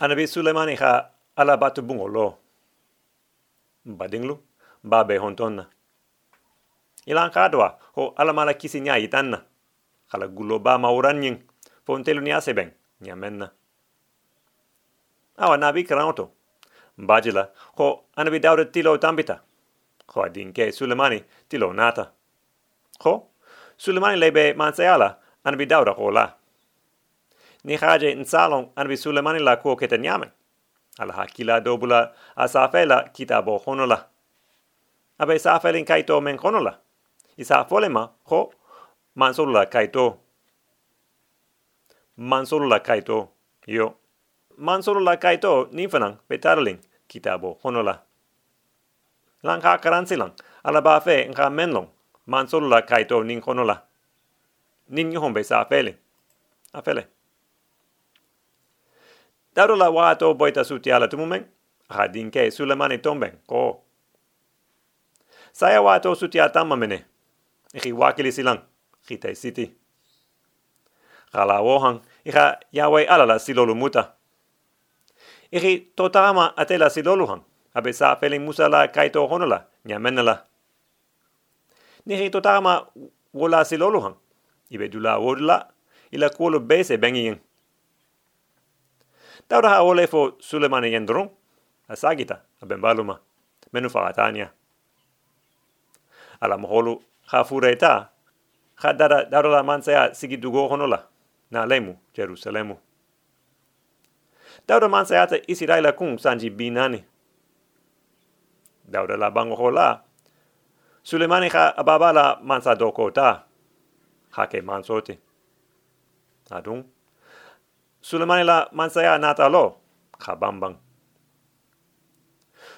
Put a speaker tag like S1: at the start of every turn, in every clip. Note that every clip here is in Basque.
S1: anabi sulemani ha ala batu bungo lo. Badinglu babe hontonna ilan kadwa ho ala mala kisi nya itanna kala gulo ba mauranyin fontelu ni aseben nyamenna awa nabi kranto bajila ho anabi dawre tilo tambita. Ho adinke sulemani tilo nata. Ho sulemani lebe mansayala anabi dawra ho la ni haje in salon anabi sulemani la ko keta nyame. Ala hakila dobula asafela kitabo honola. Abe safelin kaito men honola. Isa folema ho mansola kaito. Mansola kaito yo. Mansola kaito ni fanang petarling kitabo honola. Lang ha karansilang ala ba fe nga menlong mansola kaito ning honola. Nin yo hombe sa afele Darola wato boita sutiala tumumen, ha dinke sulemani tomben, ko. Saya wato sutia tamamene, ihi wakili silang, hita siti. Kala wohang, iha yawe alala silolu muta. Ihi totama atela siloluhang, abe sa felin musala kaito honola, nyamenala. Nihi totama wola siloluhang, ibe dula wodla, ila kuolu bese bengiyin. Tauda ha ole fo Sulemani yendron, asagita, abembaluma, menu faatania. Ala moholu ha fureta, ha dada sigi dugo honola, na lemu, Jerusalemu. Dauda mansayata Israela kung sanji binani. Dauda la bango. Sulemani ha ababala mansa doko ta. Hake mansoti. Adung. Sulemani la mansaya nata lo. Ha bambang.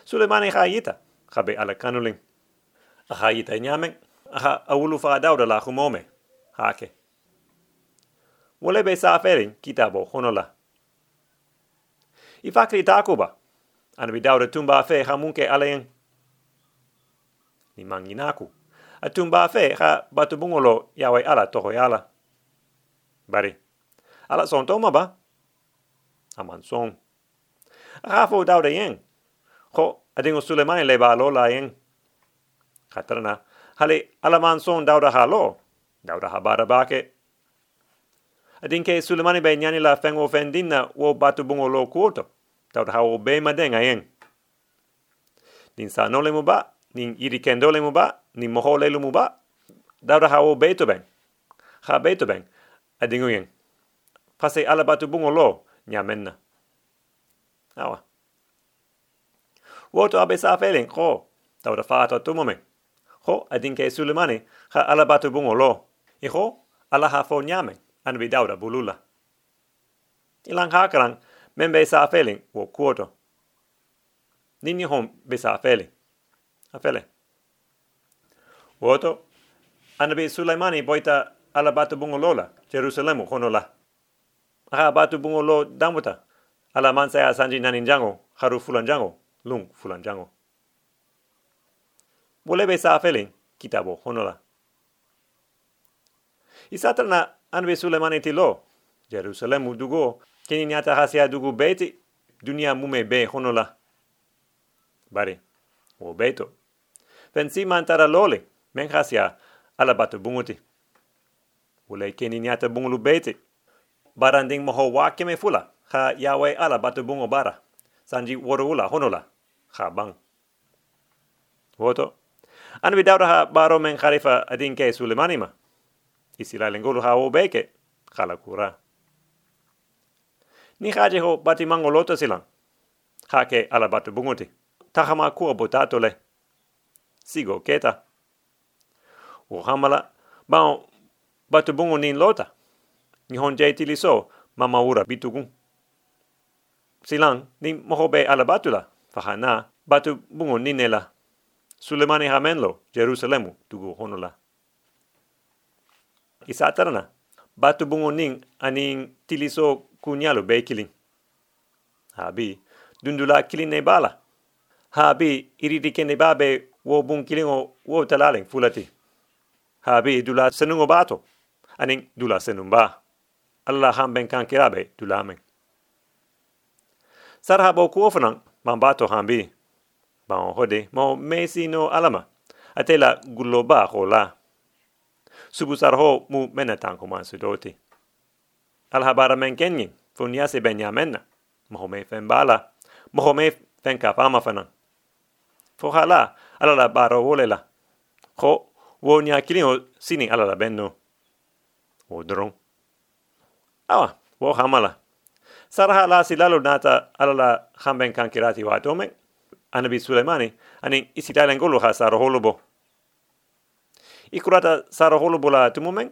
S1: Sulemani ha yita. Ha be ala kanuling. Ha yita nyameng. Ha awulu fa dauda la humome. Hake. Wole be sa ferin kitabo honola. I fakri takuba. Ana bi dauda tumba fe ha munke alayen. Ni manginaku. A tumba fe ha batu bungolo yawe ala toho yala. Bari. Ala son toma ba? Aman son. Ha fo dauda yen. Ko adingo Sulemani le ba lo la yen. Katrana. Hale ala son dauda ha lo. Dauda ha bara bake. Adinke Sulemani be nyani la fengo fendina wo batu bungo lo kuoto. Dauda ha o be madenga yen. Nin sa no le mu ba. Nin iri le mu ba. Nin moho le ba. Dauda ha o beto ben. Ha beto ben. Adingo yen. Pase ala batu bungo lo. Nyamenna. Awa. Woto abe sa felen ko. Dauda fata tumomen. Ho adinke Sulemani ha ala batu bungo lo. Iho ala ha fo nyamen an vi dauda bulula. Ilang hakarang men be sa feeling wo kuoto. Nini hom be sa feeling. A fele. Woto an vi Suleimani boita ala batu bungo lola Jerusalemu honola. Aha batu bungo lo damuta ala mansaya sanji naninjango haru fulanjango lung fulanjango. Wole be sa feeling kitabo honola. Isatrana anbe Sulemani ti lo. Jerusalem dugo, kini nyata hasia dugu beti, dunia mume be honola. Bari, o beto. Pensi mantara lole, men hasia ala batu bunguti. Ule kini nyata bungulu beti. Baranding moho wake me fula, ha yawe ala batu bungo bara. Sanji woro ula honola, ha bang. Woto, anbi dauda ha baro men kharifa adinke Sulemani ma. Isila lengolu ha o beke. Kala kura. Ni haje ho bati mango loto silang. Hake ala batu bunguti tahama kua botato le. Sigo keta. O hamala. Bao batu bungu nin lota nihon jay tili mama ura bitugun. Silang nih moho be ala batula, fahana batu bungo ni nela. Sulemani hamenlo, Jerusalemu, tugu honola. Isatarana, batu bungo ning aning tiliso kunyalu be kiling. Habi, dundula kiling ne bala. Habi, iridike ne babe wo bung kilingo wo talaling fulati. Habi, dula senungo bato. Aning, dula senung ba. Allah ham ben kan kirabe dulamen. Sar habo ku ofenan man bato hambi. Ba on hode mo mesi no alama. Atela guloba hola. Subu sar ho mu menatan kuman sudoti. Al habara men kenyin funya se benyamenna. Mohome fen bala. Mohome fen kapama fenan. Fohala ala la baro wolela. Ho wonya kilin ho sinin ala la benno. Odron. Awa, wo hamala. Sarha la silalo nata alala hamben kankirati wa domen. Anabi Suleimani, ani isitailen golu ha saro. Ikurata saro holubo la tumumen.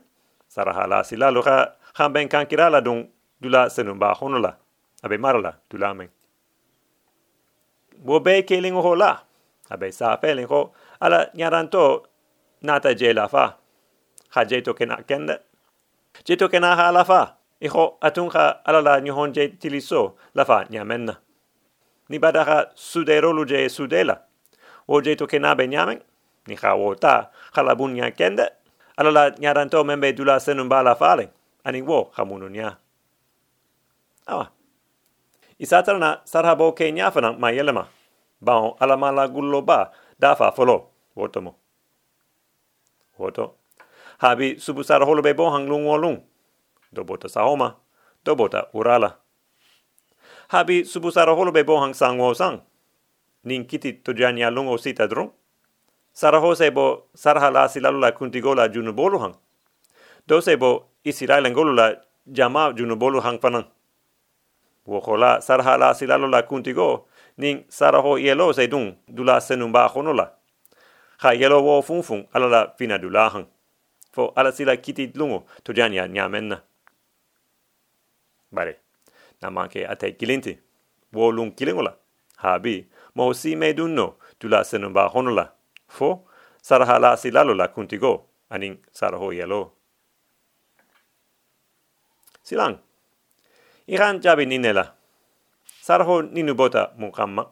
S1: Sarha la silalo ha hamben kankirala dun dula senumba honola. Abe marala dula men. Wo be keling ho la. Abe sa ho ala nyaranto nata je la fa. Ha je to kena kende. Je to kena ha fa. Iho atunga ala la nyuhon je tiliso la fa nyamenna. Ni badaha suderolu sudela. O je to kena be nyamen. Ni ha wota hala bunya kende. Ala la nyaranto membe dula senumba la fale. Ani wo hamunu nya. Awa. Isatarna sarhabo ke nyafana ma yelema. Baon ala mala gullo ba dafa folo. Wotomo. Woto. Habi subu sarholo be bohang lung wolung. Do bota sahoma. Do bota urala. Habi subu sarholo be bohang sang wo sang. Nin kiti to janya lung o sita drung. Saraho se bo sarhala silalula kuntigola junu bolu hang. Do se bo isirailen golula jama junu bolu hang fanang. Wohola sarhala silalula kuntigo nin saraho yelo se dung dula senumba honola. Ha yelo wo funfun alala fina dula hang. Fo ala sila kiti lungo to janya nyamenna. Bare, namake ate kilinti. Wo lung kilingola. Habi, mo si me dunno dula senumba honola. Fo, sarhala silalula kuntigo anin saraho yelo. Silang. Iran jabi ninela. Sarho ninu bota mukamma.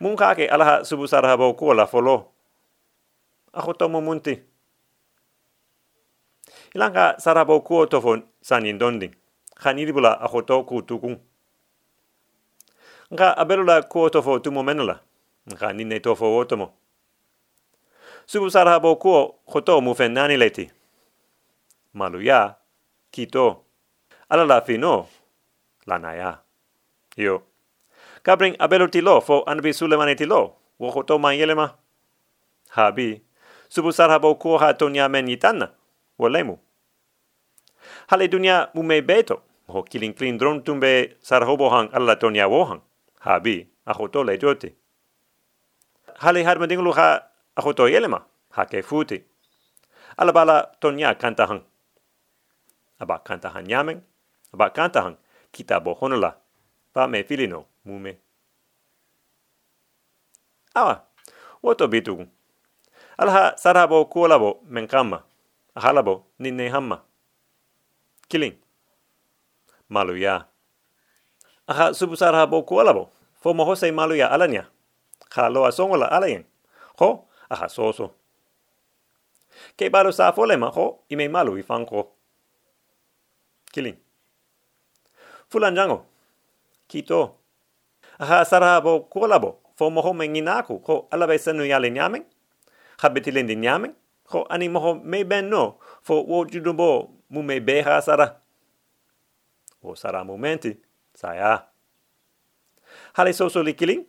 S1: Munkake alaha subu sarha bo kuola folo. Ako tomo munti. Ilanga sarha bo kuo tofo sanin donding. Khaniribula ako to ku tukung. Nga abelula kuo tofo tumo menula. Nga nine tofo otomo. Subu sarha bo kuo koto mu fennani leti. Maluya, kito. Ala la fino, lanaya. Yo. Kabring abelo tilo fo anbi sulemani tilo. Wo koto man yelema. Habi. Subu sarha bo kuo ha tonya men yitanna. Wo lemu. Hale dunya mu me beto. Ho kilin klin dron tumbe sarhobo hang alla tonya wo hang. Habi. Ahoto le jote. Hale har mandingulu ha ahoto yelema. Hake futi. Ala bala tonya kanta hang. Aba kanta han nyamen. Aba kanta han kita bo honola. Pa me filino mume. Awa. Woto bitu. Alha sarabo kuolabo men kama. Ahalabo ninne hamma. Killing. Maluya. Aha subu sarabo kuolabo. Fo mo hose maluya alanya. Ha loa songola alayen. Ho, aha soso. Ke balu sa folema ho, ime malu i fanko. Killing. Fulan jango. Kito. Aha sarabo kuolabo. Fo moho menginaku. Ho alabe senu yale nyamen. Habitilindi nyamen. Ho ani moho me ben no. Fo wo judubo mu me beha sara. O sara momenti. Saya. Hale soso li killing.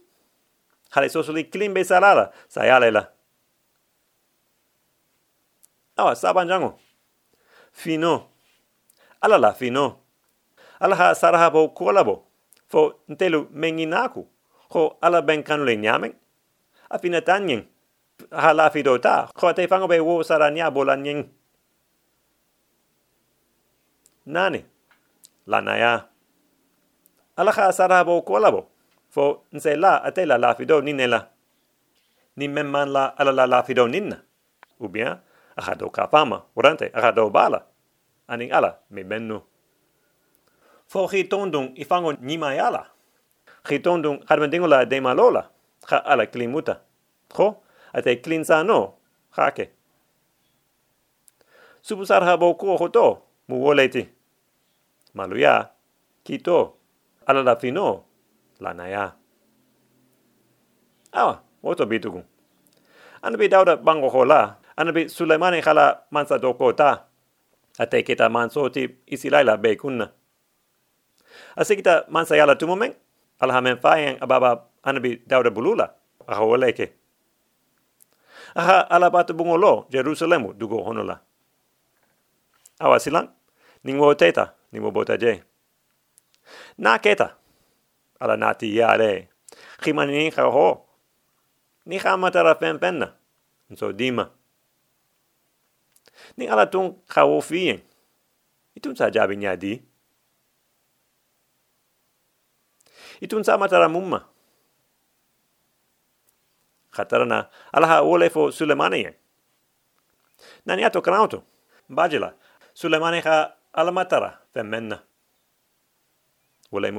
S1: Hale soso li killing be sarala. Saya lela. Awa saban jango. Fino. Alala fino. Alaha saraha bo kuolabo. Fo ntelu menginaku. Ho ala ben kanule nyamen. Afina tanyen. Ha la fido ta. Ho te fango be wo saranya bolanyen. Nani. Lanaya. Alaha saraha bo kuolabo. Fo nse la atela la fido ninela. Ni memman la ala la fido ninna. Ou bien, aha do kapama, urante, aha do bala. Aning ala, me bennu. Fo hi tondung i fango nima ala. Hi tondung harmendingo la de malola. Ha ala klimuta. Ho, ate klinsa no, hake. Subusar ha bo ko hoto, mu woleti. Maluya, kito. ala la fino la naya awa woto bitugu ana bi dauda bango hola ana bi sulaimani khala mansa doko ta ate kita mansoti isilaila be kunna asikita mansa yala tumumen alhamen fayen ababa ana bi dauda bulula aha woleke aha ala bungolo jerusalemu dugo honola. Awa silang ning wo teta ning wo bota je. Na keta ala nati ya khimani ni kha ho ni kha matara pen penna so dima. Ni ala tun kha wo fien itun sa jabi nya di. Itun sa matara mumma khatarna ala ha wole fo sulemani nani ato kanauto bajila sulemani kha ala matara femmenna wole